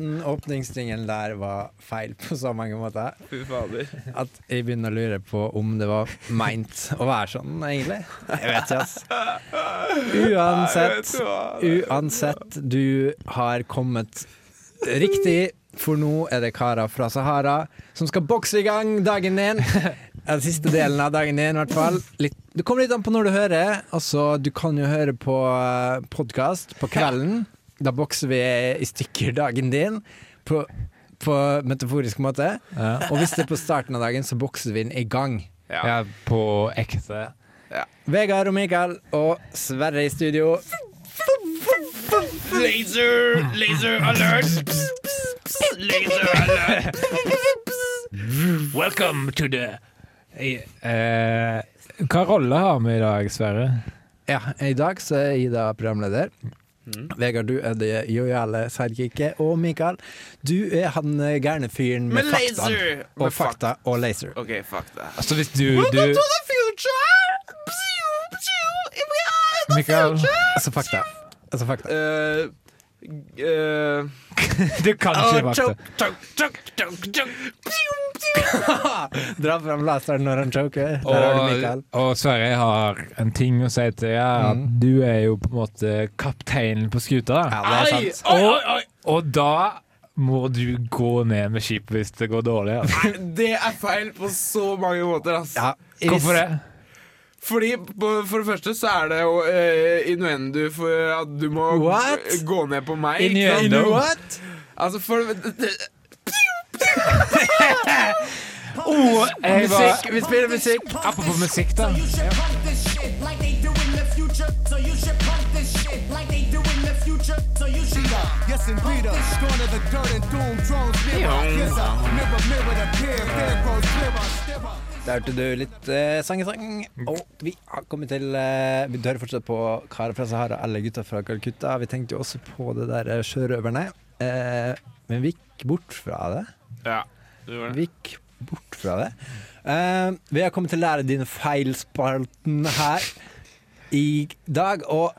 Den åpningsringen der var feil på så mange måter at jeg begynner å lure på om det var meint å være sånn, egentlig. Jeg vet ikke, ass. Uansett, uansett, du har kommet riktig. For nå er det karer fra Sahara som skal bokse i gang dagen din. Den siste delen av dagen din, i hvert fall. Litt, det kommer litt an på når du hører. Altså, du kan jo høre på podkast på kvelden. Da bokser vi i stykker dagen din på, på metaforisk måte. Ja. Og hvis det er på starten av dagen, så bokser vi den i gang. Ja. ja, på ekte. Vegard og Mikael og Sverre i studio. Laser! Laser alert! Laser alert! Welcome to the eh, Hva rolle har vi i dag, Sverre? Ja, I dag så er Ida programleder. Vegard, du er det joviale sidekicket. Og Mikael, du er han gærne fyren med, Med fakta. laser! Og Med fakta fakta og laser. OK, fakta. Altså, hvis du, du Mikael, Altså fakta. Altså fakta. Eh, eh, du kan ikke choke. Dra fram laseren når han choker. Der har du Og, Mikael. og Sverre, jeg har en ting å si til deg. mm. Du er jo på en måte kapteinen på skuta. Ja, det er sant. oi, oi, oi. Og da må du gå ned med skipet hvis det går dårlig. Altså. Nei, Det er feil på så mange måter, ass. Ja, Hvorfor det? Fordi For det første så er det jo uh, innuendo for at du må What? gå ned på meg. Innuendo? What? Altså for Oh, Musikk! Vi spiller musikk. apropos musikk, da. You Der hørte du litt sang i sang, Og vi har kommet til eh, Vi dør fortsatt på Karer fra Sahara eller Gutta fra Calcutta. Vi tenkte jo også på det der eh, sjørøverne. Eh, men vi gikk bort fra det. Ja, du gjorde det. Vi gikk bort fra det. Eh, vi har kommet til Lære dine feil-spalten her i dag. Og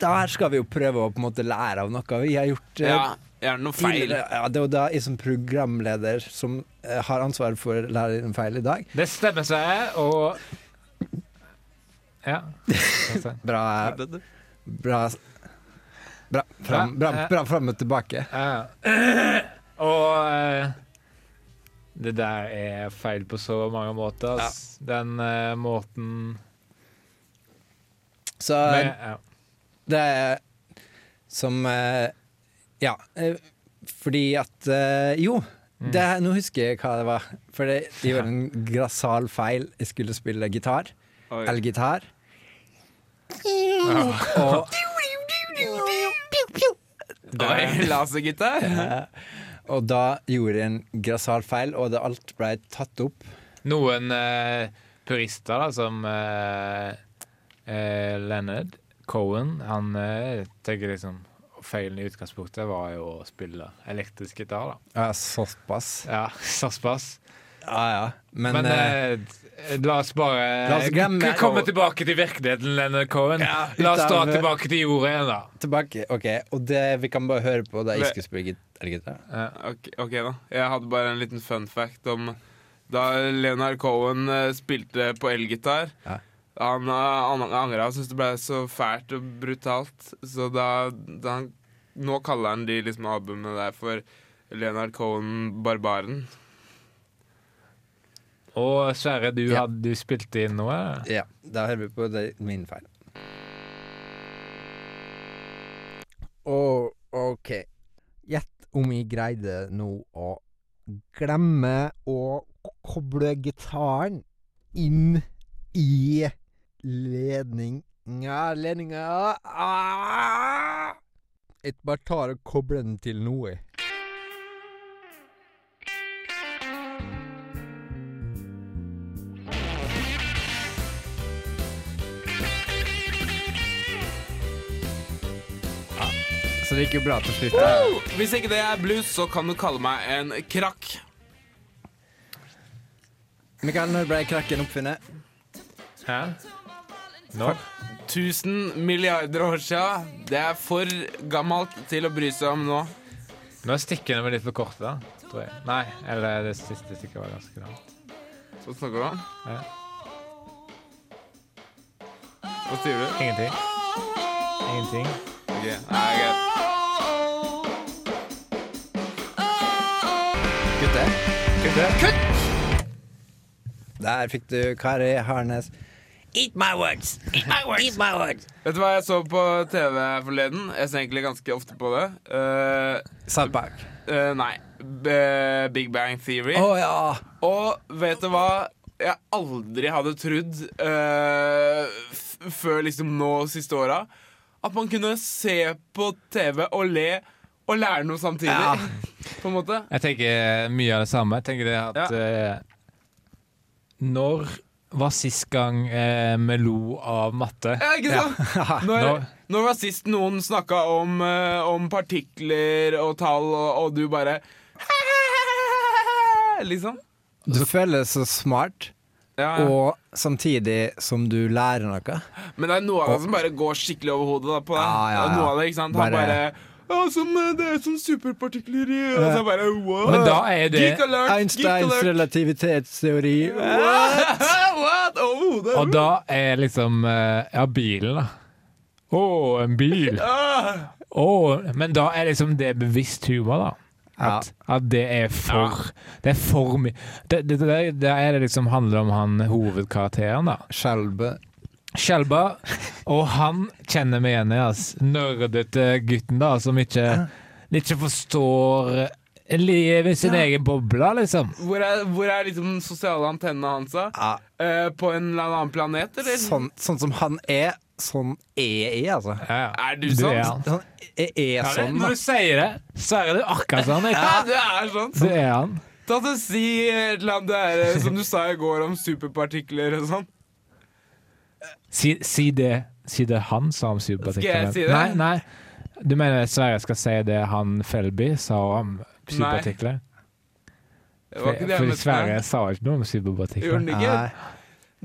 der skal vi jo prøve å på en måte lære av noe vi har gjort. eh, Ja, gjerne noe feil. Ja, det er jo da jeg som programleder som eh, har ansvar for å lære dine feil i dag. Det stemmer, seg, og Ja. Bra, bra Bra fram, bra, bra fram og tilbake. Ja. Og eh, det der er feil på så mange måter. Ja. Den uh, måten Så Med, ja. det er som eh, Ja, eh, fordi at eh, Jo, det, nå husker jeg hva det var. For det, jeg gjorde en grassal feil. Jeg skulle spille gitar. Elgitar. Og Oi, Lasergitar? Og da gjorde jeg en grassal feil, og det alt ble tatt opp. Noen eh, purister, da, som eh, eh, Leonard Cohen, han eh, tenker liksom Feilen i utgangspunktet var jo å spille elektrisk gitar, da. Ja, såpass. Ja, såpass. Ja, ja. Men, Men eh, eh, la oss bare La oss glemme- komme komme tilbake til virkeligheten, Leonard Cohen. Ja, la oss dra tilbake til jorda igjen, da. tilbake. OK. Og det vi kan bare høre på da jeg Men- skulle spille git- elgitar. Ok, ok da Jeg hadde bare en liten fun fact om Da Leonard Cohen eh, spilte på elgitar Ja. Han, han, han angra og syntes det ble så fælt og brutalt. Så da, da han, Nå kaller han de liksom albumene der for Leonard Cohen Barbaren. Og Sverre, du, Ja. hadde, du spilte inn noe? Ja, da hører vi på det, min feil. Å, OK. Gjett om jeg greide nå å glemme å koble gitaren inn i ledninga Ledninga ah! Jeg bare tar og kobler den til noe. Så det gikk jo bra til slutt. Hvis ikke det er blues, så kan du kalle meg en krakk. Mikael, når ble krakken oppfunnet? Hæ? Nå? 1000 milliarder år siden. Det er for gammelt til å bry seg om nå. Nå er stikkene vel litt for korte, da. Tror jeg. Nei, eller det siste stikket var ganske langt. Hva snakker du om? Ja. Hva sier du? Ingenting. Ingenting. Ok, nei, greit. Kutt! Der fikk du Kari Harnes. Eat my words! Eat my words! Eat my words. Vet du hva jeg så på TV forleden? Jeg ser egentlig ganske ofte på det. Uh, South Park. Uh, nei. B Big Bang Theory. Å ja! Og vet du hva jeg aldri hadde trodd uh, før liksom nå siste åra? At man kunne se på TV og le og lære noe samtidig. Ja. På en måte. Jeg tenker mye av det samme. Jeg tenker det at eh, Når var sist gang eh, vi lo av matte? Ja, ikke sant? Når, Når- når var sist noen snakka om, eh, om partikler og tall, og, og du bare Liksom. Du føler deg så smart, Ja, ja. og samtidig som du lærer noe. Men det er noe av det som bare går skikkelig over hodet da, på deg. Ja, ja, Det er Noe av det, ikke sant? Han Bare- bare ja, som, eh, Det er som superpartikler i Og så bare wow. Men da er det Geek alert, geek Einsteins alert. relativitetsteori. What? Oh, det er Og da er liksom eh, Ja, bilen, da. Å, en bil. Oh, men da er liksom det bevisst humor, da. At, at det er for Det er for mye det, det, det, det er det liksom handler om han hovedkarakteren, da. Skjelve. Skjelba. Og han kjenner meg igjen i ass. Nerdete gutten da som ikke, ikke forstår Livet i sin egen boble, liksom. Hvor er, hvor er liksom den sosiale antennene hans? da? Ja, Uh, på en eller annen planet, eller? sånn, sånn som han er, sånn er jeg, altså. Ja, ja. Er du Du sånn? er. Sånn, jeg er Ja, det, sånn, når du sier det, så er det akkurat sånn. Ja, du er sånn. Du er han. Ta til å si et eller annet der, eh, som du sa i går om superpartikler og sånn. Si, si det Si det han sa om superpartikler. Skal jeg si det? Nei, nei. Du mener Sverre skal si det han Felby sa om superpartikler? Nei For Fordi. Sverre sa ikke noe om superpartikler.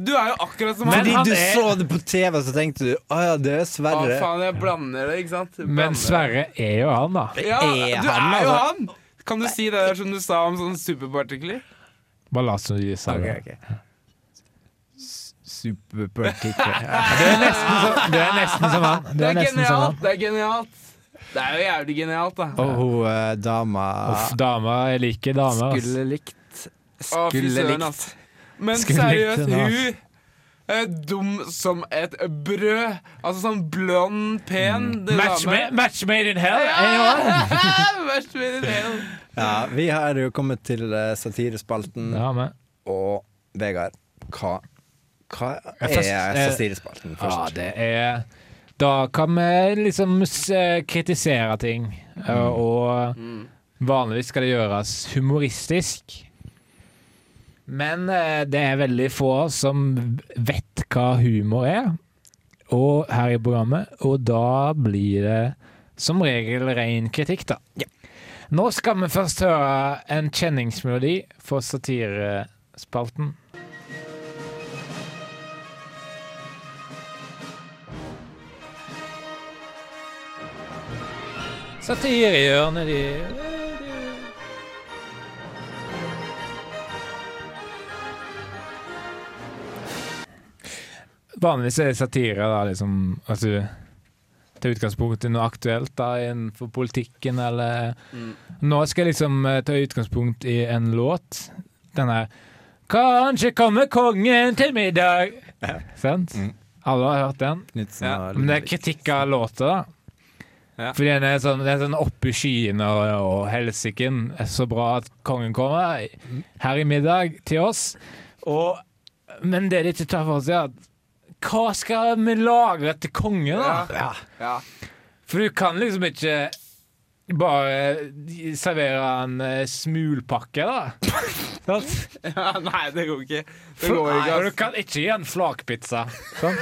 Du er jo akkurat som Men han. Fordi du er- så det på TV, så tenkte du å ja, det er Å, Sverre. faen, jeg blander det, ikke sant? Blander. Men. Sverre er jo han, da. Ja, er du han, er jo altså. han! Kan du si det der som du sa om sånne superpartikler? Bare lat som du sa Ok, Okay, ok. S- Superpartikler. Du er nesten som, du er nesten som han. Du Det er er genialt! som han. Det er genialt. Det er jo jævlig genialt, da. Og hun uh, dama Uff, dama. Jeg liker damer. ass. skulle likt Skulle likt. ass. Men Skulle seriøst, hun er dum som et brød. Altså sånn blond, pen mm. Match, dame. ma match made in hell. anyone? match made in hell. Ja, vi har jo kommet til eh, satirespalten, Ja, og Vegard, hva, hva er eh, satirespalten Ja, det er Da kan vi liksom kritisere ting, eh, og vanligvis skal det gjøres humoristisk. Men eh, det er veldig få som vet hva humor er, og her i programmet, og da blir det som regel ren kritikk, da. Nå skal vi først høre en kjenningsmelodi for satirespalten. Satirehjørnet, de Vanligvis er satire da liksom at du tar utgangspunkt i noe aktuelt da innenfor politikken, eller Nå skal jeg liksom eh, ta utgangspunkt i en låt. Den her Kanskje kommer kongen til middag. Sant? Mm. Alle har hørt den? Ja, Men det er kritikk av låta, da. Ja. Fordi den er sånn, det er sånn oppi skyene og, og helsiken. Så bra at kongen kommer her i middag til oss. Og, men det de ikke tar for seg, er at hva skal vi lagre til kongen, da? Ja. Ja. For du kan liksom ikke bare servere en eh, smulpakke, da. Ja, nei, det går ikke. Det går ikke, og du kan ikke gi en flakpizza. Sånn.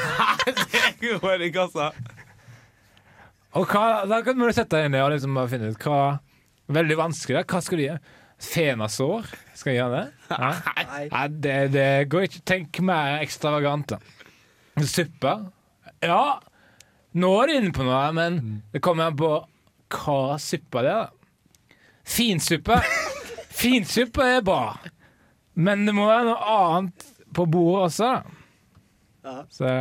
Det går ikke, altså. Og hva, da kan du sette deg inn i og liksom bare finne ut hva Veldig vanskelig. Hva skal du gjøre? Fenasår? Skal jeg gjøre det? Nei, Nei det, det går ikke. Tenk mer ekstravagant, da. Suppe? Ja, nå er du inne på noe, men det kommer an på hva suppa det er. da. Finsuppe Finsuppe er bra, men det må være noe annet på bordet også. da. Så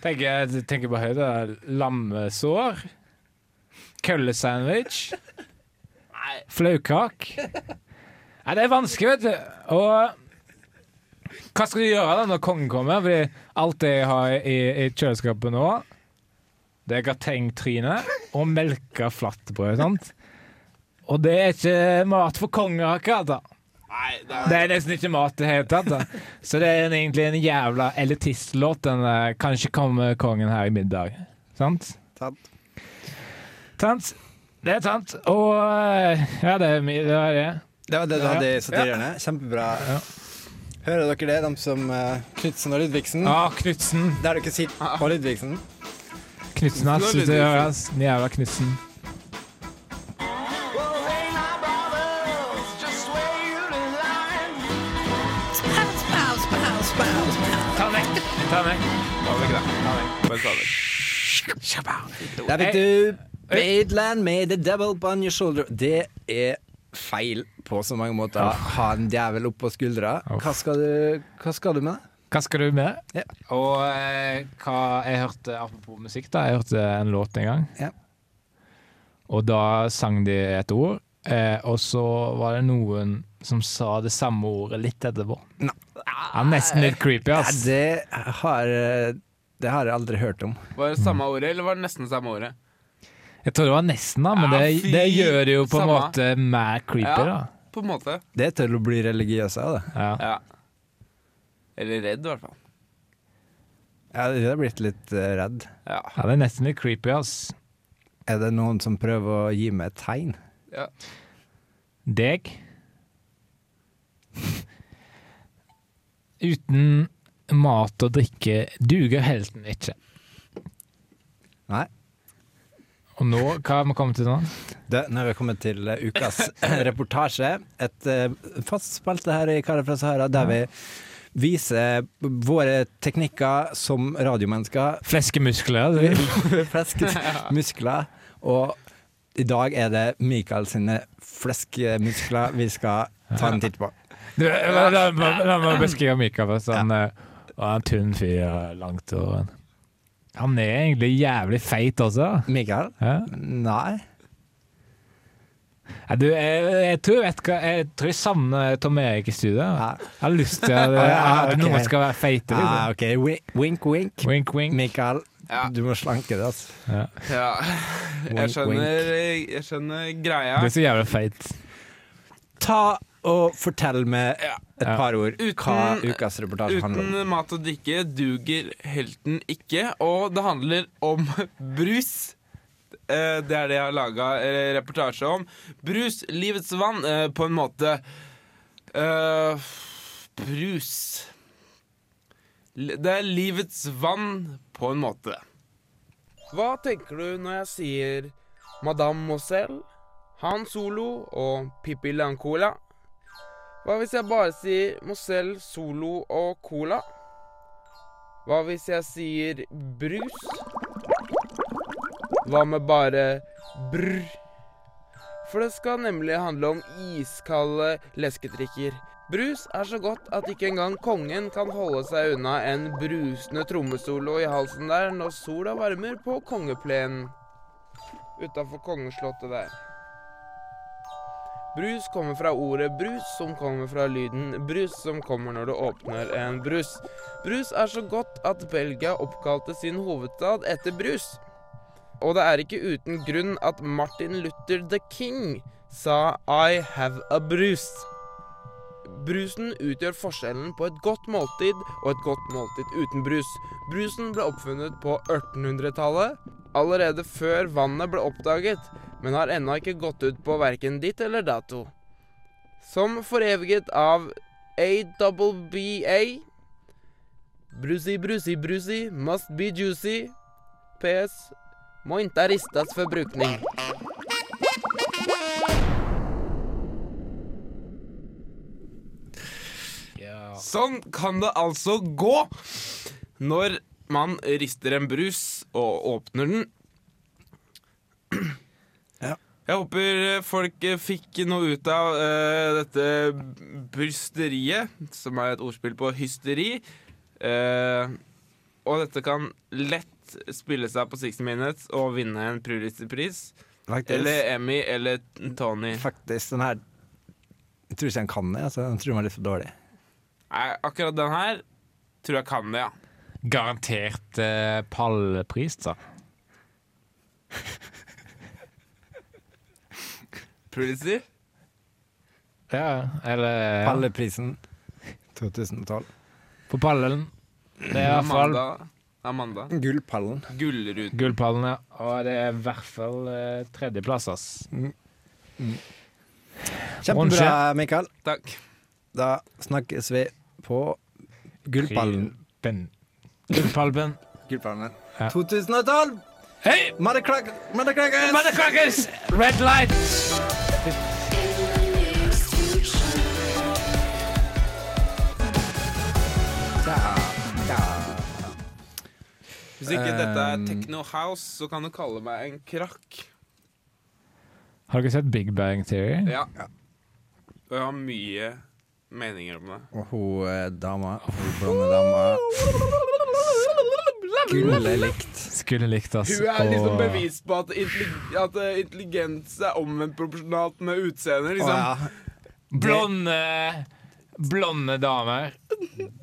tenker jeg tenker på høyde. Lammesår. Køllesandwich. Flaukak. Nei, det er vanskelig, vet du. Og hva skal du gjøre da når kongen kommer? Fordi alt det jeg har i, i kjøleskapet nå, det er gratengtryne og melka flatbrød. sant? Og det er ikke mat for konger, akkurat. da. Nei, det er Det er nesten ikke mat i det hele tatt. da. Så det er egentlig en jævla elitistlåt. Den der, Kanskje kommer kongen her i middag. Sant? Sant. Sant? Det er sant. Og eh, ja, det er mye. Det er det. Det var det du Ja. hadde i satirene. Kjempebra. Hører dere det, de som uh, Knutsen og Ludvigsen? Ah, Knutsen. Der dere sitter på Ludvigsen. Knutsen, ass. Det er, Ludvigsen. Jævla Knutsen. Ta den vekk. Ta den vekk. Ta vekk. Ta den vekk. Der fikk du Badeland may The Devil on Your Shoulder. Det er feil på så mange måter. Ha en djevel oppå skuldra. Hva skal du, hva skal du med det? Hva skal du med? Ja. Og eh, hva jeg hørte Apropos musikk, da. Jeg hørte en låt en gang. Ja. Og da sang de et ord, eh, og så var det noen som sa det samme ordet litt etterpå. Nei. Ja, nesten litt creepy, Ja, det, har, eh, det har jeg aldri hørt om. Var det samme ordet, eller var det nesten samme ordet? Jeg tror det var nesten, da, men Ja, det, fy, det gjør jo på en samme. måte mer creeper. Ja. da. På en måte. Det er til å bli religiøs av, det. Ja. Ja. Eller redd, i hvert fall. Ja, jeg har blitt litt eh, redd. Ja. ja, det er nesten litt creepy, ass. Er det noen som prøver å gi meg et tegn? ja. Deg. Uten mat og drikke duger helten ikke. Nei. Og nå, hva har vi kommet til nå? Det, nå har vi kommet til uh, ukas reportasje. Et uh, fast spalte her i Kara fra Sahara der vi viser våre teknikker som radiomennesker. Fleskemuskler. Fleskemuskler. Og i dag er det Mikael sine fleskemuskler vi skal ta en titt på. La, meg beskrive Mikael først. Han er en tynn fyr, langt hår. Han er egentlig jævlig feit også. Mikael? Ja. Nei. Ja, du, jeg, jeg tror jeg vet hva Jeg tror jeg savner Tom Erik i studio. Ja. Jeg har lyst til at, Ja, at noen skal være feite. Ah, Liksom. OK, Wi- wink, wink. Wink, wink. Mikael, Ja. du må slanke det, altså. Ja. ja. Jeg skjønner, jeg skjønner greia. Du er så jævlig feit. Ta og fortell med et Ja. par ord hva Uten- ukas reportasje handler om. Uten mat og drikke duger helten ikke, og det handler om brus. Eh, Det er det jeg har laga reportasje om. Brus, livets vann, eh, på en måte. Eh, Brus Det er livets vann på en måte. Hva tenker du når jeg sier Madame Moselle, Han Solo og Pippi Langcola? Hva hvis jeg bare sier Mozell, Solo og Cola? Hva hvis jeg sier brus? Hva med bare brr? For det skal nemlig handle om iskalde leskedrikker. Brus er så godt at ikke engang kongen kan holde seg unna en brusende trommesolo i halsen der når sola varmer på kongeplenen utafor kongeslottet der. Brus kommer fra ordet brus, som kommer fra lyden brus, som kommer når du åpner en brus. Brus er så godt at Belgia oppkalte sin hovedstad etter brus. Og det er ikke uten grunn at Martin Luther the King sa 'I have a brus'. Brusen utgjør forskjellen på et godt måltid og et godt måltid uten brus. Brusen ble oppfunnet på 1800-tallet, allerede før vannet ble oppdaget, men har ennå ikke gått ut på verken ditt eller dato. Som foreviget av AWBA Brusi, brusi, brusi, must be juicy. PS. Må inte ristas för brukning. Sånn kan det altså gå når man rister en brus og åpner den. Ja. Jeg håper eh, folk eh, fikk noe ut av uh, dette brysteriet, som er et ordspill på hysteri. Uh, og dette kan lett spille seg på 60 Minutes og vinne en Pulitzer-pris. Eller Emmy eller Tony. Faktisk, den her Jeg tror ikke han kan det. Altså. Den tror den var litt for dårlig. Nei, akkurat den her tror jeg kan det, ja. Garantert eh, pallpris, sa Pulitzer? Ja, eller ja. Palleprisen 2012. På pallen. Det er i hvert fall Amanda. Amanda. Gullpallen. Gullruten. gullpallen, ja. Og det er i hvert fall eh, tredjeplass, ass. Kjempebra, Mikael. Takk. Da snakkes vi på Gullpallen. Ben. Gullpallen. Gullpalmen. Ja. 2012! Hei! Mothercrackers! Mothercrackers! Red light! Hvis ikke dette er Um, techno house, så kan du kalle meg en krakk. Har du ikke sett Big Bang Theory? Ja. Og jeg har mye meninger om det. Og hun eh, dama, hun blonde dama Skulle likt. Skulle likt, ass. Hun er liksom bevis på at, intellig at eh, intelligens er omvendt proporsjonalt med utseende. Å, Liksom. ja. Blonde Blonde damer.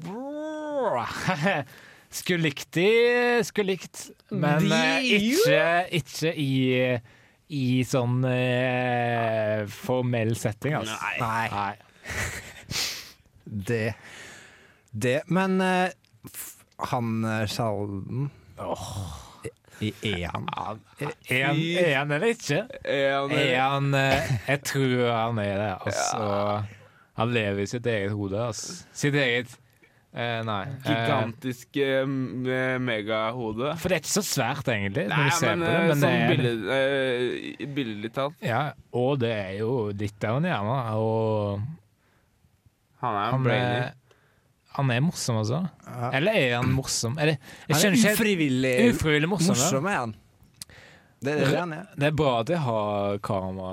Skulle likt de, skulle likt, men eh, ikke, ikke i i sånn eh, formell setting, altså. Nei. Nei. Det Det Men eh, f- han Sjalden oh. I han? Han, er eller ikke? En, han eh, Jeg tror han er det, altså. Han lever i sitt eget hode, altså. Sitt eget eh, Nei. eh, gigantisk eh, me- megahode. for det er ikke så svært, egentlig, Nei, når du ser men, på det. eh, Men sånn er, billig- eh, talt. ja, og det er jo litt av en hjerne. Og Han er en han brainy. Han er morsom, altså. Ja. Eller er han morsom? Er det, jeg Han er ikke ufrivillig Ufrivillig morsom. morsom, er han. Det er det han er. Det er bra at jeg har kamera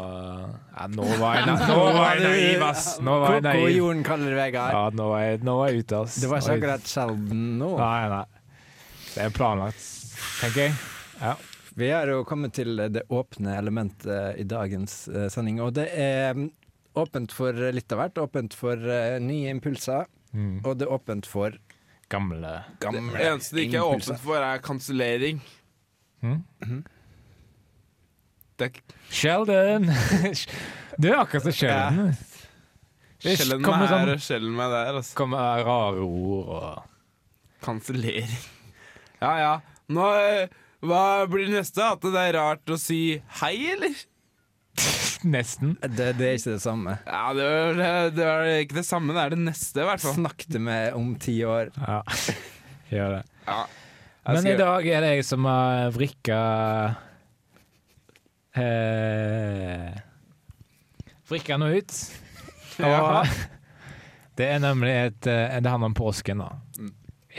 ja, Nå var jeg, nå var jeg naiv, ass! Nå var jeg Koko naiv. Jorden kaller det Vegard. Ja, nå var jeg, nå var jeg ute, ass. Det var ikke akkurat sjelden nå. Nei, nei. Det er planlagt, tenker jeg. Ja. Vi har jo kommet til det åpne elementet i dagens eh, sending, og det er mm, åpent for litt av hvert. Åpent for eh, nye impulser, Mm. og det er åpent for Gamle gamle Det eneste det ikke er impulser. åpent for, er kansellering. Mm. Det er Sheldon! Du er akkurat som Sheldon. Det skjellen meg her sånn- og skjellen meg der. Altså. kommer rare ord og Kansellering. Ja ja. Nå, eh, hva blir det neste? At det er rart å si hei, eller? Nesten. Det, det er ikke det samme. Ja, det er, det er ikke det samme. Det er det neste, i hvert fall. Snakk til meg om ti år. Ja, gjør det. Ja. Men i dag er det jeg som har vrikka eh, Vrikka noe ut. Og det er nemlig et eh, Det handler om påsken, da. Mm.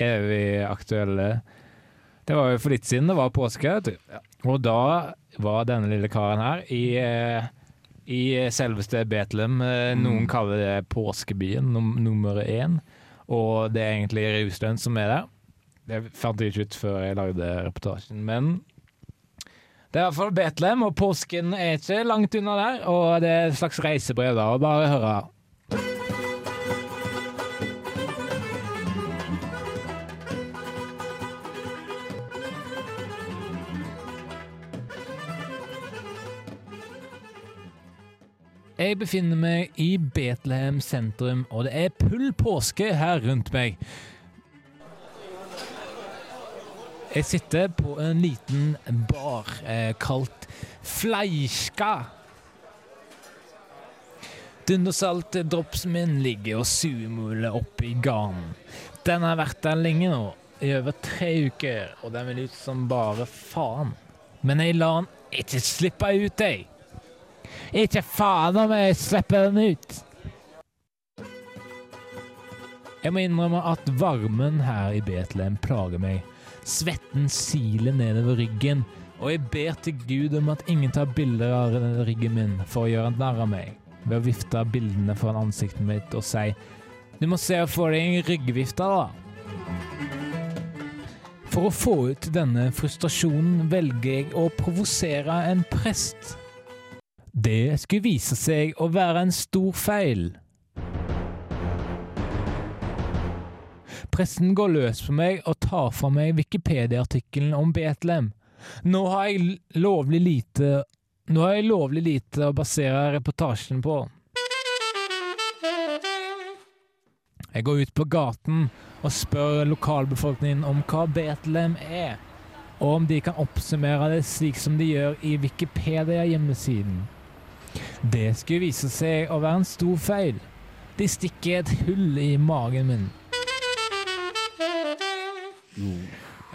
Evig aktuelle. Det var jo for litt siden det var påske, vet du. Og da var denne lille karen her i, eh, i selveste Betlehem. Eh, Mm. Noen kaller det påskebyen num nummer én. Og det er egentlig Ruslønn som er der. Det fant jeg ikke ut før jeg lagde reportasjen, men det er i hvert fall Betlehem, og påsken er ikke langt unna der. Og det er et slags reisebrev, da. Og bare høre. Jeg befinner meg i Betlehem sentrum, og det er pull påske her rundt meg. Jeg sitter på en liten bar eh, kalt Fleiska. Dundersaltdropsen min ligger og surmuler oppi garnen. Den har vært der lenge nå, i over tre uker, og den vil ut som bare faen. Men jeg lar den ikke slippe ut, jeg. Ikke faen om jeg slipper den ut. Jeg må innrømme at varmen her i Betlehem plager meg. Svetten siler nedover ryggen, og jeg ber til Gud om at ingen tar bilder av ryggen min for å gjøre narr av meg, ved å vifte bildene foran ansiktet mitt og si Du må se å få deg en ryggvifte, da. For å få ut denne frustrasjonen velger jeg å provosere en prest. Det skulle vise seg å være en stor feil. Pressen går løs på meg og tar fra meg Wikipedia-artikkelen om Betlehem. Nå har jeg lovlig lite Nå har jeg lovlig lite å basere reportasjen på. Jeg går ut på gaten og spør lokalbefolkningen om hva Betlehem er, og om de kan oppsummere det slik som de gjør i Wikipedia-hjemmesiden. Det skulle vise seg å være en stor feil. De stikker et hull i magen min.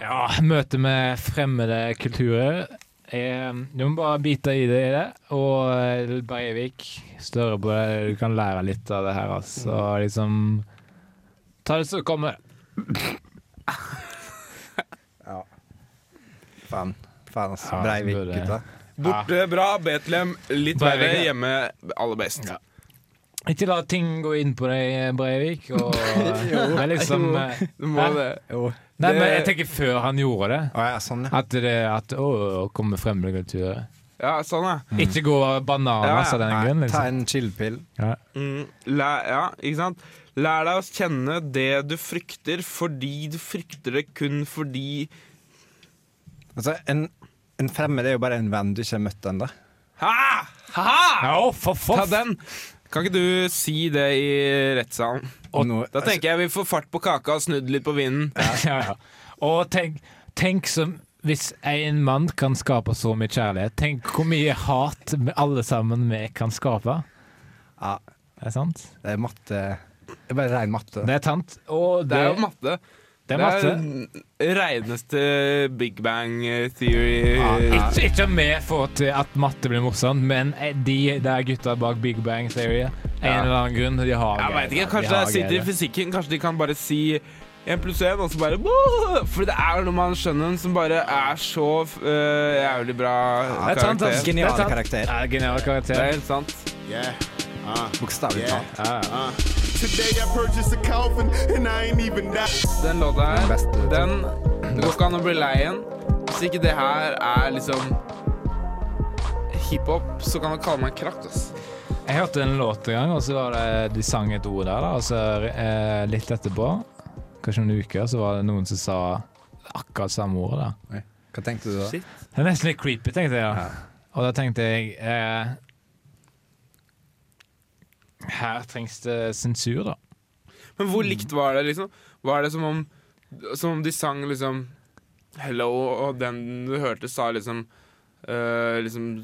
Ja, møte med fremmede kulturer. Eh, Du må bare bite i det i det. Og eh, Breivik, større på det. Du kan lære litt av det her, altså. Liksom Ta det som kommer. kommer. Faen. Faen, altså. Ja, Breivik, burde- gutta. Borte bra, Betlehem litt Breivik, verre, ja. hjemme aller best. Ja. Ikke la ting gå inn på deg, Breivik. Og det er liksom eh, Du må Hæ? det. Jo. Nei, men jeg tenker før han gjorde det. Å ja, sånn, ja. At det at, å, komme frem med kulturer. Ja, sånn, ja. Ikke gå bananas Ja, ja. av den Nei, grunn. ta Liksom. en chill-pill. Mm, lær, ja, ikke sant? Lær deg å kjenne det du frykter, fordi du frykter det kun fordi Altså, en, en fremmed er jo bare en venn du ikke har møtt ennå. Ha! Ha! Ja, for, for, Ta den! Kan ikke du si det i rettssalen? Nå- Da tenker jeg vi får fart på kaka og snudd litt på vinden. ja, ja. Og tenk, tenk som hvis en mann kan skape så mye kjærlighet, tenk hvor mye hat alle sammen vi kan skape. Ja, Er det sant? det er matte Det er bare rein matte. Det er sant. Og Det er jo matte. Det er masse. Det er reneste Big Bang Theory. Ikke, ikke om vi får til at matte blir morsomt, men de der gutta bak Big Bang Theory En eller annen grunn, de har Jeg vet ikke, de Kanskje har det sitter i fysikken. Kanskje de kan bare si 1 pluss 1, og så bare «Woo!» For det er noe man skjønner som bare er så uh, jævlig bra Det er karakter. Genial er karakter. Ja, genial Det er helt sant. Yeah. Bokstavelig talt. Ja, ja. Today I purchased a coffin and I ain't even that. Den låta her, den Det går ikke an å bli lei igjen. Hvis ikke det her er liksom hiphop, så kan du kalle meg krakk, ass. Jeg hørte en låt en gang, og så var det de sang et ord der, da, og så eh, litt etterpå, kanskje noen uker, så var det noen som sa akkurat samme ordet. da. Hva tenkte du da? Shit. Det er nesten litt creepy, tenkte jeg. da. Og da tenkte jeg eh, Her trengs det sensur, da. Men hvor likt var det, liksom? Var det som om, som om de sang liksom Hello, og den du hørte, sa liksom uh, Liksom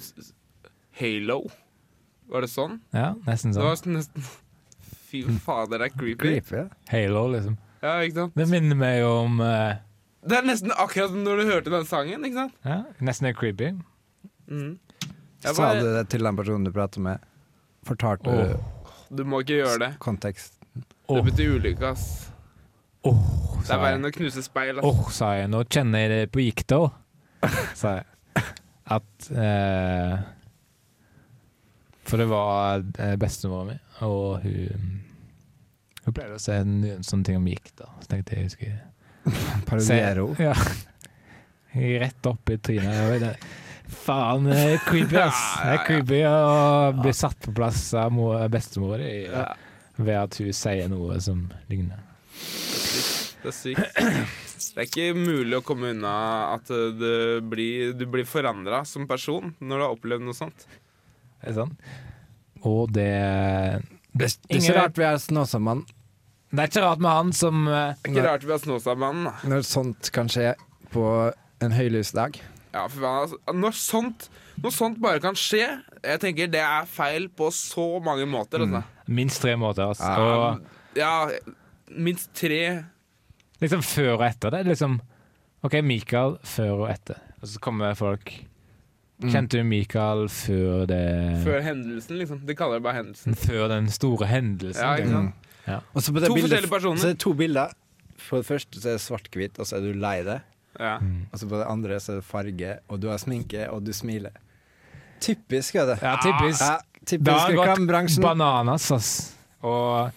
Halo? Var det sånn? Ja, nesten Det sånn. var nesten Fy fader, det er creepy. Creepy. Halo, liksom. Ja, ikke sant? Det minner meg om uh, Det er nesten akkurat som når du hørte den sangen, ikke sant? ja, Nesten er creepy. Mm. Bare... Sa du det til den personen du prater med? Fortalte du du Du må ikke gjøre det. kontekst? Det betyr ulykke, ass. Åh, Det er verre enn å knuse speil. ass. Åh, sa jeg. Nå kjenner jeg det på gikta, sa jeg. At eh, For det var eh, bestemora mi, og hun Hun pleide å se en, sånn ting om gikta. Så tenkte jeg jeg skulle Parodiero? Ja. Rett opp i trynet. Faen, det er creepy, ass. Det er creepy å bli satt på plass av bestemor ved at hun sier noe som ligner. det er sykt. Det er ikke mulig å komme unna at det blir, du blir forandra som person når du har opplevd noe sånt. Er det sant? Og det Det, det er ikke rart vi er Snåsamannen Det er ikke rart med han som eh, Det er ikke rart vi har Snåsamannen. når sånt kan skje på en høylysdag. Ja, for faen, altså. Når sånt, når sånt bare kan skje, jeg tenker det er feil på så mange måter. Altså. Minst tre måter. Altså. Ja. Og Ja, minst tre liksom før og etter. Det er liksom OK, Mikael før og etter. Og så kommer folk Kjente du Mikael før det før hendelsen, liksom. De kaller det bare hendelsen. Før den store hendelsen? Ja, ikke sant? Ja. Og så på det To bildet, forskjellige personer. Så er det to bilder. For det første så er det svart-hvitt, og så er du lei deg. Ja. Og så på det andre så er det farge, og du har sminke, og du smiler. Typisk er det. Ja, typisk. Ja, Det typisk har gått bananas, ass. Og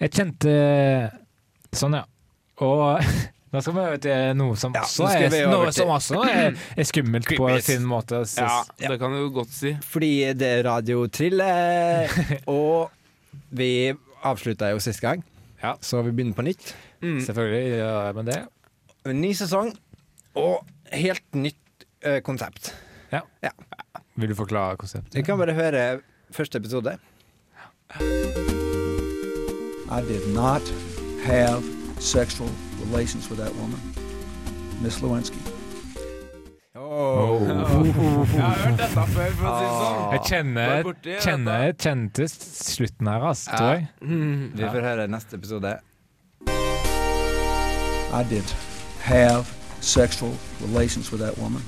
jeg kjente Sånn, ja. Og nå skal vi over til noe som Ja, også er, noe som også er, er skummelt på sin måte. ass. ja, det kan du godt si. Fordi det er radiotrille, og vi avslutta jo sist gang, Ja. så vi begynner på nytt. Mm. Selvfølgelig gjør vi det. En ny sesong og helt nytt eh, konsept. Vil du forklare konseptet? Vi kan bare høre første episode. I did not have sexual relations with that woman, Miss Lewinsky. Oh. Jeg har hørt dette før, for å si det sånn. Jeg kjenner, borti kjenner kjente slutten her, ass, tror jeg. Mm. Vi får høre neste episode. I did have sexual relations with that woman,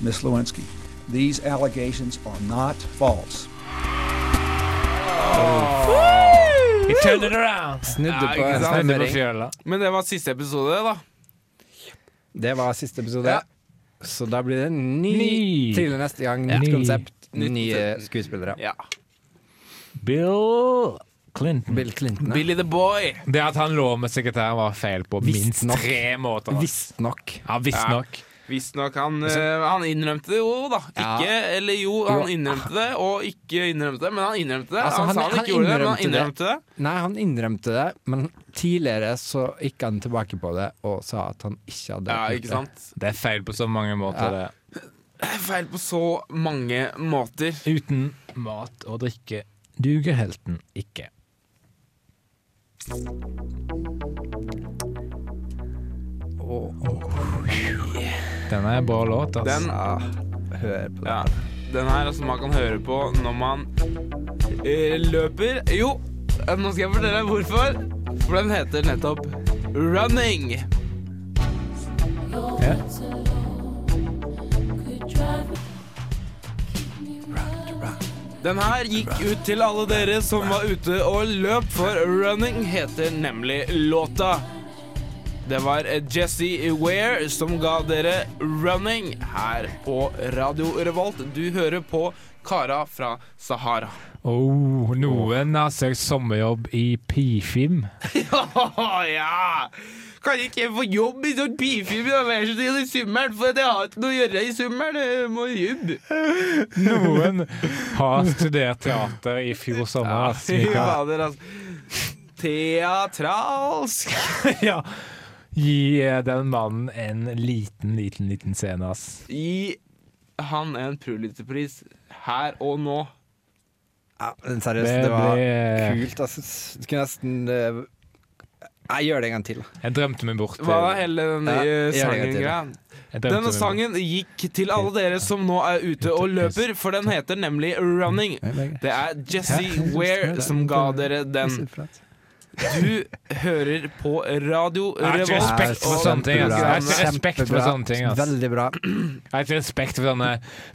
Miss Lewinsky. These allegations are not false. He turned it around! Snudde på en? Snudde på fjøla. Men det var siste episode, da. Det var siste episode. Ja. Så da blir det en ny Ny. til neste gang. Nytt ja. konsept, nye skuespillere. Ja. Bill Clinton. Bill Clinton. ja. Billy the Boy. Det at han lå med sekretæren var feil på Visst minst nok. tre måter. Visstnok. Ja, visstnok. Visstnok han, eh, han innrømte det jo, da. Ja. Eller jo, han innrømte det, og ikke innrømte det. Men han innrømte det. Altså, han, han- sa han han ikke gjorde det, men han innrømte det. det. Nei, han innrømte det, men tidligere så gikk han tilbake på det og sa at han ikke hadde Ja, ikke sant? Det er feil på så mange måter. Ja. det. Det er feil på så mange måter. Uten mat og drikke duger helten ikke. Den er en bra låt, altså. Den, Ja, hør på den. ja, den her som man kan høre på når man eh, løper. Jo, eh, nå skal jeg fortelle deg hvorfor. For den heter nettopp Running. Ja. Den her gikk ut til alle dere som var ute og løp, for Running heter nemlig låta. Det var Jesse Ware som ga dere Running her på Radio Revolt. Du hører på Kara fra Sahara. Oh, noen har søkt sommerjobb i Pifim. ja! Kan ikke jeg få jobb i sånn pifilm da, vær i sommeren? For jeg har ikke noe å gjøre i sommeren. Jeg må jobbe. Noen har studert teater i fjor sommer. Ja, Fy fader, altså. Teatralsk. ja. Gi eh, den mannen en liten, liten, liten scene, ass. Gi han en Pulitzer-pris her og nå. Ja, men seriøst, Det det var ble- kult. Altså. Du kunne nesten eh, Jeg gjør det en gang til. Jeg drømte meg bort. Hva er hele denne Ja, gjør det en gang til. sangen-greia? Denne sangen gikk til alle dere som nå er ute og løper, for den heter nemlig Running. Det er Jesse Ware som ga dere den. Du hører på Radio Jeg har ikke respekt for sånne ting. Jeg har ikke respekt for sånne ting. Veldig bra. Jeg har ikke respekt for sånne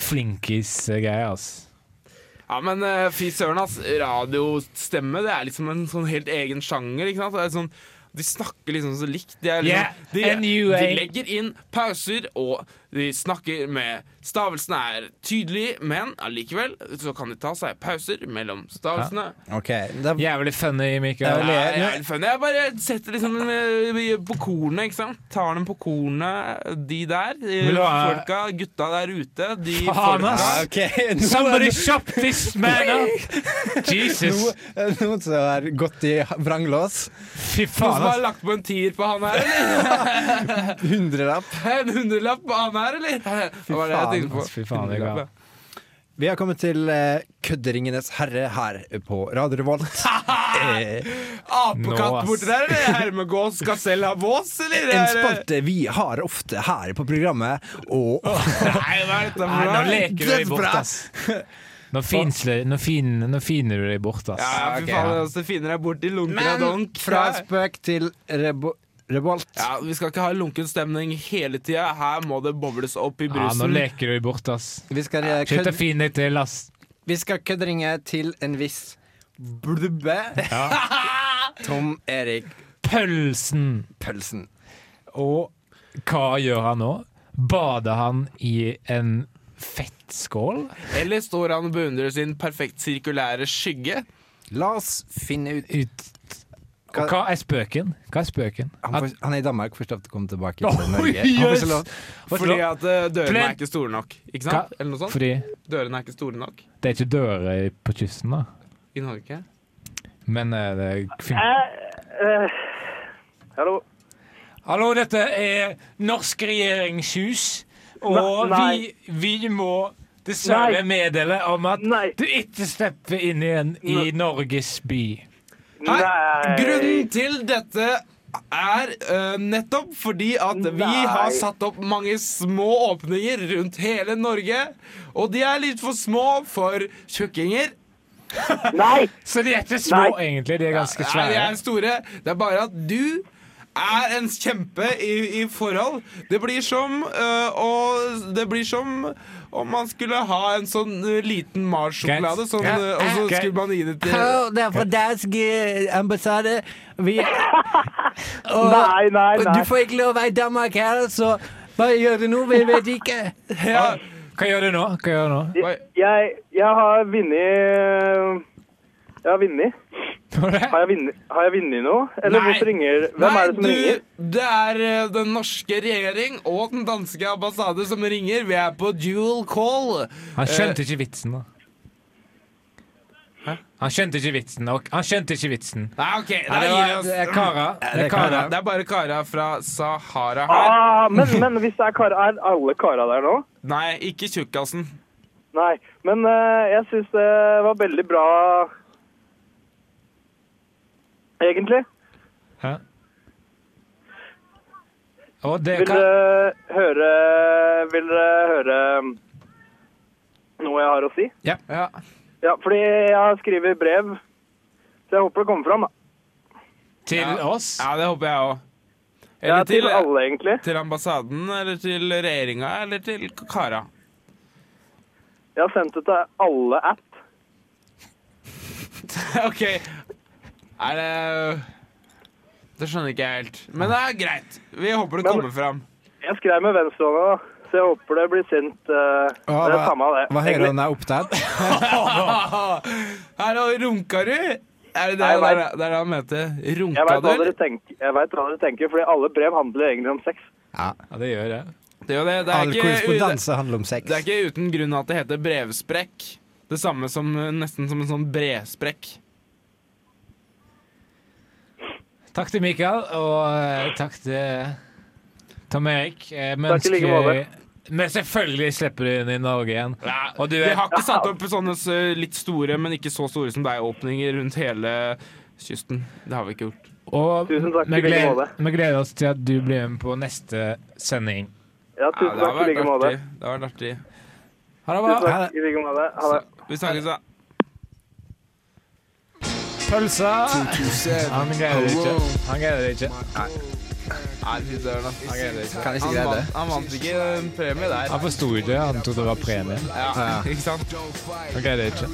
flinkis-greier. Altså. Ja, men uh, fy søren, ass. Radiostemme det er liksom en sånn helt egen sjanger. ikke sant? Det er sånn, de snakker liksom så likt. De, er liksom, Yeah, de, de legger inn pauser, og de snakker med Stavelsene er tydelige, men allikevel så kan de ta seg pauser mellom stavelsene. OK. er... Jævlig funny, Mikael. Ja, jævlig funny. jeg bare setter liksom eh, på kornet, ikke sant. Tar dem på kornet, de der. eh, Folka, gutta der ute. De Faen, folka ass. Ja, okay. Nå Somebody shop this man up! Jesus. Noen noen som har gått i vranglås. Fy Noen som har lagt på en tier på han her, eller? Hundrelapp. En hundrelapp på han her, eller? Fy faen, det jeg på. fy faen, det er bra. Vi har kommet til eh, Kødderingenes herre her på Radio Revolt. eh. Apekatt Nå, borti der, eller? Hermegås skal selv ha vås, eller? en spalte vi har ofte her på programmet, og Nei, hva er dette Nei, for nå noe? leker du deg bort, ass. Nå, finsler, nå, fin, nå finner du deg bort, ass. Ja, ja, fy faen, ja. altså, finner deg i lunken og donk. fra spøk til rebo revolt. Ja, Vi skal ikke ha lunken stemning hele tida. Her må det bobles opp i Ja, nå leker du bort, ass. Vi skal, eh, kød... fine til, ass. vi skal kødderinge til en viss blubbe. Tom Erik Pølsen. Pølsen. Og hva gjør han nå? Bader han i en fettskål? Eller står han og beundrer sin perfekt sirkulære skygge? La oss finne ut Ut. Og hva er spøken? Hva er spøken? Han, får, han er i Danmark, først til å komme tilbake til Norge. Lov. Fordi at eh, dørene er ikke store nok. Ikke sant? Hva? Eller noe sånt? Fordi Dørene er ikke store nok det er ikke dører på kysten, da. i Norge. Men uh, det fin- uh, hallo. Hallo, dette er Norsk regjeringshus, og vi, vi må dessverre meddele om at Nei. du ikke slipper inn igjen i Norges by. Nei, Nei. grunnen til dette er uh, nettopp fordi at vi har satt opp mange små åpninger rundt hele Norge. Og de er litt for små for tjukkinger. Nei! Så de er ikke små, Nei. egentlig. De er ganske svære. Nei, de er store. Det er bare at du er en kjempe i, i forhold. Det blir som uh, og Det blir som om man skulle ha en sånn øh, liten Mars-sjokolade, sånn, øh, og så skulle man gi det til det er fra dansk eh, ambassade. Vi og, Nei, nei, nei. Du får ikke lov å være i Danmark her, så hva gjør du nå? Vi vet ikke. ja. Hva gjør du nå? Hva gjør du nå? Jeg, jeg har vunnet Jeg har vunnet. Har jeg vunnet, noe? Eller Nei. ringer Hvem er det som du, ringer? det er øh, den norske regjering og den danske ambassade som ringer. Vi er på dual call. Han skjønte ikke vitsen, da. Han skjønte ikke vitsen. og- Han skjønte ikke vitsen. Nei, OK, Nei, da det, gir vi var, oss. det er Kara. Det er Kara. Det er bare Kara fra Sahara her. Ah, men, men hvis det er Kara, er alle kara der nå? Nei, ikke tjukkasen. Nei. Men uh, jeg syns det var veldig bra Egentlig. Hæ? Og det Vil kan dere høre Vil dere høre um, noe jeg har å si? Ja. Ja, fordi jeg har skrevet brev, så jeg håper det kommer fram. da. Til Ja. oss? ja, det håper jeg òg. Ja, til til, alle, egentlig. til ambassaden, eller til regjeringa, eller til Kara. Jeg har sendt det til alle app. OK. Er det Det skjønner ikke jeg helt. Men det er greit. Vi håper det Men- kommer fram. Jeg skrev med venstrehånda, da, så jeg håper det blir sendt uh, ah, Det er samme av det. Hva hører egentlig. han er opptatt? Her runka du? Er det det, Nei, det, er det er det han mente? Jeg Runka du, dere tenker, jeg vet hva dere tenker, fordi alle brev handler egentlig om sex. Ja. Ja, det gjør jeg. Det er det. Det er, All ikke, korrespondanse handler om sex. det er ikke uten grunn at det heter brevsprekk. Det samme som nesten som en sånn bresprekk. Takk til Mikael, og eh, takk til Tom Erik. Eh, Vi Takk i like måte. Men selvfølgelig slipper du inn i Norge igjen. Og du Vi har ikke satt opp sånne litt store, men ikke så store som deg, åpninger rundt hele kysten. Det har vi ikke gjort. Og Tusen takk vi gleder, vi gleder oss til at du blir med på neste sending. Ja, tusen ja, takk i like måte. Det har vært artig. Ha det Tusen bra. takk i like måte. Ha det. Vi snakkes, da. Pølsa. Han gleder det ikke. Han gleder det ikke. Nei, fy søren. Han gleder det ikke. Kan ikke Han greie det. vant, han vant ikke en premie der. Han forsto ikke. Han trodde det var premie. Ja, ikke sant? Han gleder det ikke.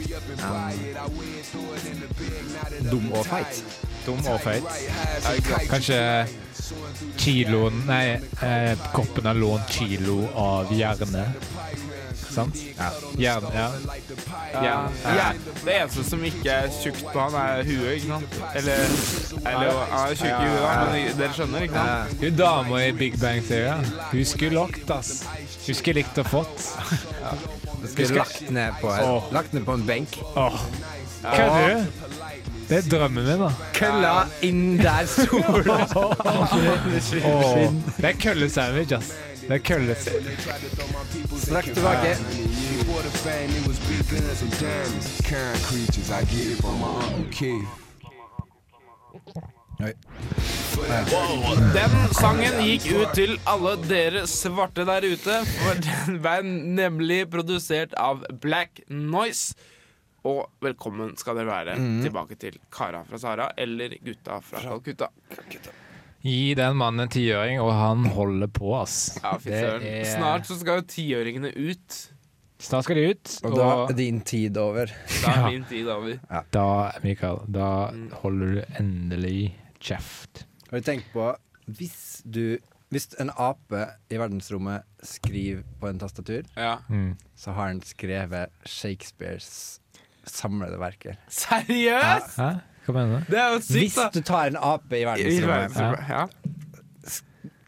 Dum og feit. Dum og feit. Kanskje kiloen Nei, eh, koppen har lånt kilo av hjerne. Sant? Ja. Ja, ja. Ja. Ja. Det eneste som ikke er tjukt på han, er huet, ikke sant? Eller, eller Han er tjukk i huet, men dere skjønner, ikke sant? Hun dama i Big Bang Theory, hun skulle lagt, ass. Hun skulle likt å fått. Hun Skulle lagt ned på, Åh. lagt ned på en benk. Åh. Kødder du? Det er drømmen min, da. Kølla inn der sola Åh. Det er køllesandwich, ass. Det er køllesandwich. Straks tilbake. Oi. Den sangen gikk ut til alle dere svarte der ute, for den ble nemlig produsert av Black Noise. Og velkommen skal dere være tilbake til Kara fra Sara eller Gutta fra Calcutta. Gi den mannen en tiøring, og han holder på, ass. Ja, fy Det søren. er- Snart så skal jo tiåringene ut. Snart skal de ut, Og da og er din tid over. Da er min tid over. da, Mikael, da holder du endelig kjeft. Har du tenkt på Hvis du Hvis en ape i verdensrommet skriver på en tastatur, Ja. Mm. så har han skrevet Shakespeares samlede verker. Seriøst?! Hæ? Hva mener du? Det er jo Hvis sykt, da. du tar en ape i verdensrommet, verdensrommet, ja.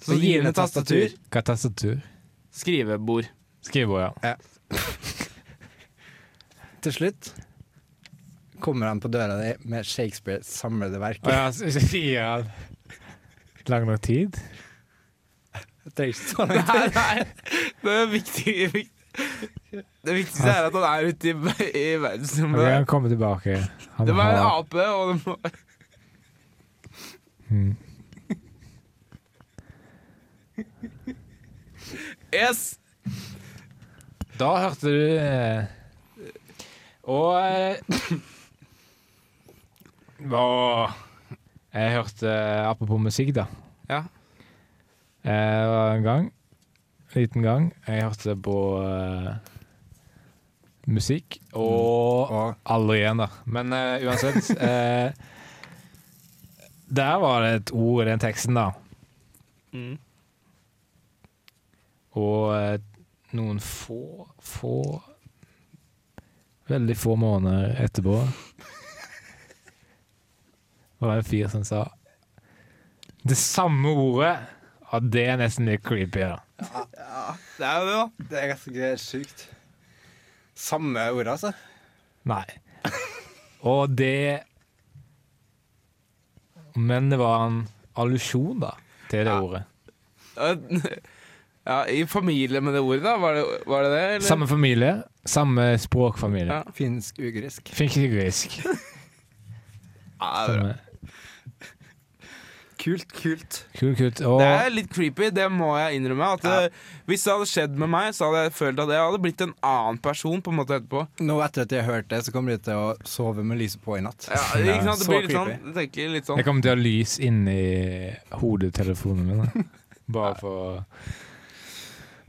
så gir den et tastatur. Hva er tastatur? Skrivebord. Skrivebord, ja. Til slutt kommer han på døra di med Shakespeares samlede verker. ja, sier han Lang nok tid? Det trenger ikke så lang tid. Nei, nei. Det er viktig, viktig. Det viktigste er at han er ute i, i verdensrommet. han kommer tilbake. Han Det var en har- ape, og det må Mm. Yes! Da hørte du eh, Og eh, Åh, Jeg hørte Apropos musikk, da. Ja. Eh, Det var en gang, liten gang, jeg hørte på uh, musikk. Og Og aldri igjen, da. Men uh, uansett uh, Der var det et ord i den teksten, da. Mm. Og noen få, få Veldig få måneder etterpå var det en fyr som sa det samme ordet. og det er nesten litt creepy. da. Det er jo det, da. det er ganske sjukt. Samme ord, altså. Nei. Og det Men det var en allusjon, da, til det ordet. Ja, I familie med det ordet, da? Var det var det? det eller? Samme familie, samme språkfamilie. Ja. Finsk-ugrisk. Finsk-ugrisk. Ja, det er bra. Samme. Kult, kult. Kult, kult. Og Det er litt creepy, det må jeg innrømme. At eh, Hvis det hadde skjedd med meg, så hadde jeg følt at jeg hadde blitt en annen person på en måte etterpå. Nå etter at jeg har hørt det, så kommer de til å sove med lyset på i natt. Ja, ikke sant? Det blir litt sånn, jeg tenker litt sånn jeg kommer til å ha lys inni hodetelefonen min. Bare for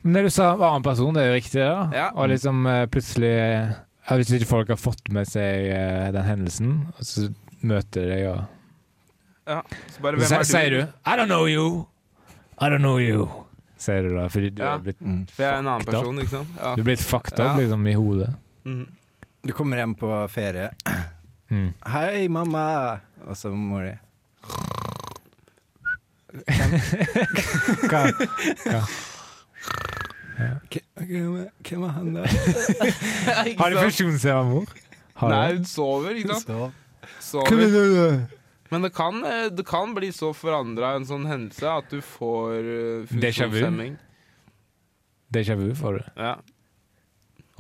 Men det du sa om annen person, det er jo riktig, da. Ja. Og liksom eh, plutselig ja, Hvis ikke folk har fått med seg eh, den hendelsen, og så møter de deg og ja. Så bare, hvem er sier du 'I don't know you'. I don't know you. Sier du da, fordi du Ja. har blitt, For jeg er en annen up. person, ikke sant? Ja. du er blitt fucked up Ja. liksom i hodet. Mm. Du kommer hjem på ferie. Mm. 'Hei, mamma!' Og så mor di. Hva? Hvem hvem er han der? Har du funksjonshemma mor? Nei, hun sover, ikke sant? Sover. Sover. Men det kan, eh, det kan bli så forandra en sånn hendelse at du får Déjà vu? funksjonshemming. Déjà vu får du. Ja.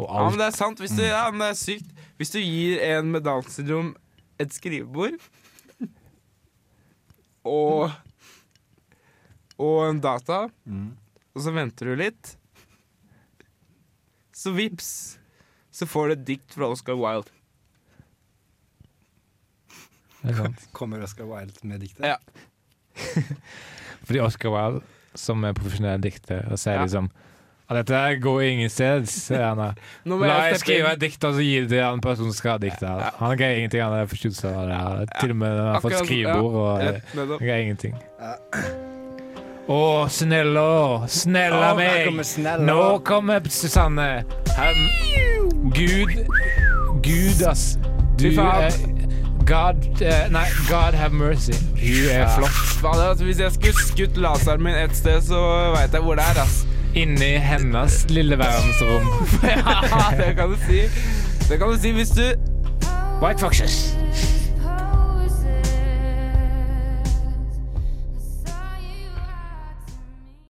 Ja, men det er sant. Hvis du, ja, men det er sykt. Hvis du gir en med Downs syndrom et skrivebord og og en data, og så venter du litt, så vips, så får du et dikt fra Oscar Wilde. Er. Kommer Oscar Wilde med diktet? Ja. Fordi Oscar Wilde, som er profesjonell dikter, og sier Ja. liksom at dette her går ingen må La jeg skrive et dikt og så gi det til en person som skal ha diktet. her. Han greier ingenting, han er forstyrret av det her. Til og med han har fått skrivebord og ja, han greier ingenting. Å, snälla, snella, snella oh, meg! kommer snella. Nå kommer Susanne. Her, Gud Gud, ass. Du er God uh, Nei, God have mercy. Hun er flott. Fader, altså, hvis jeg skulle skutt laseren min et sted, så veit jeg hvor det er, ass. Inni hennes lille verdensrom. ja, det kan du si. Det kan du si hvis du White Foxes.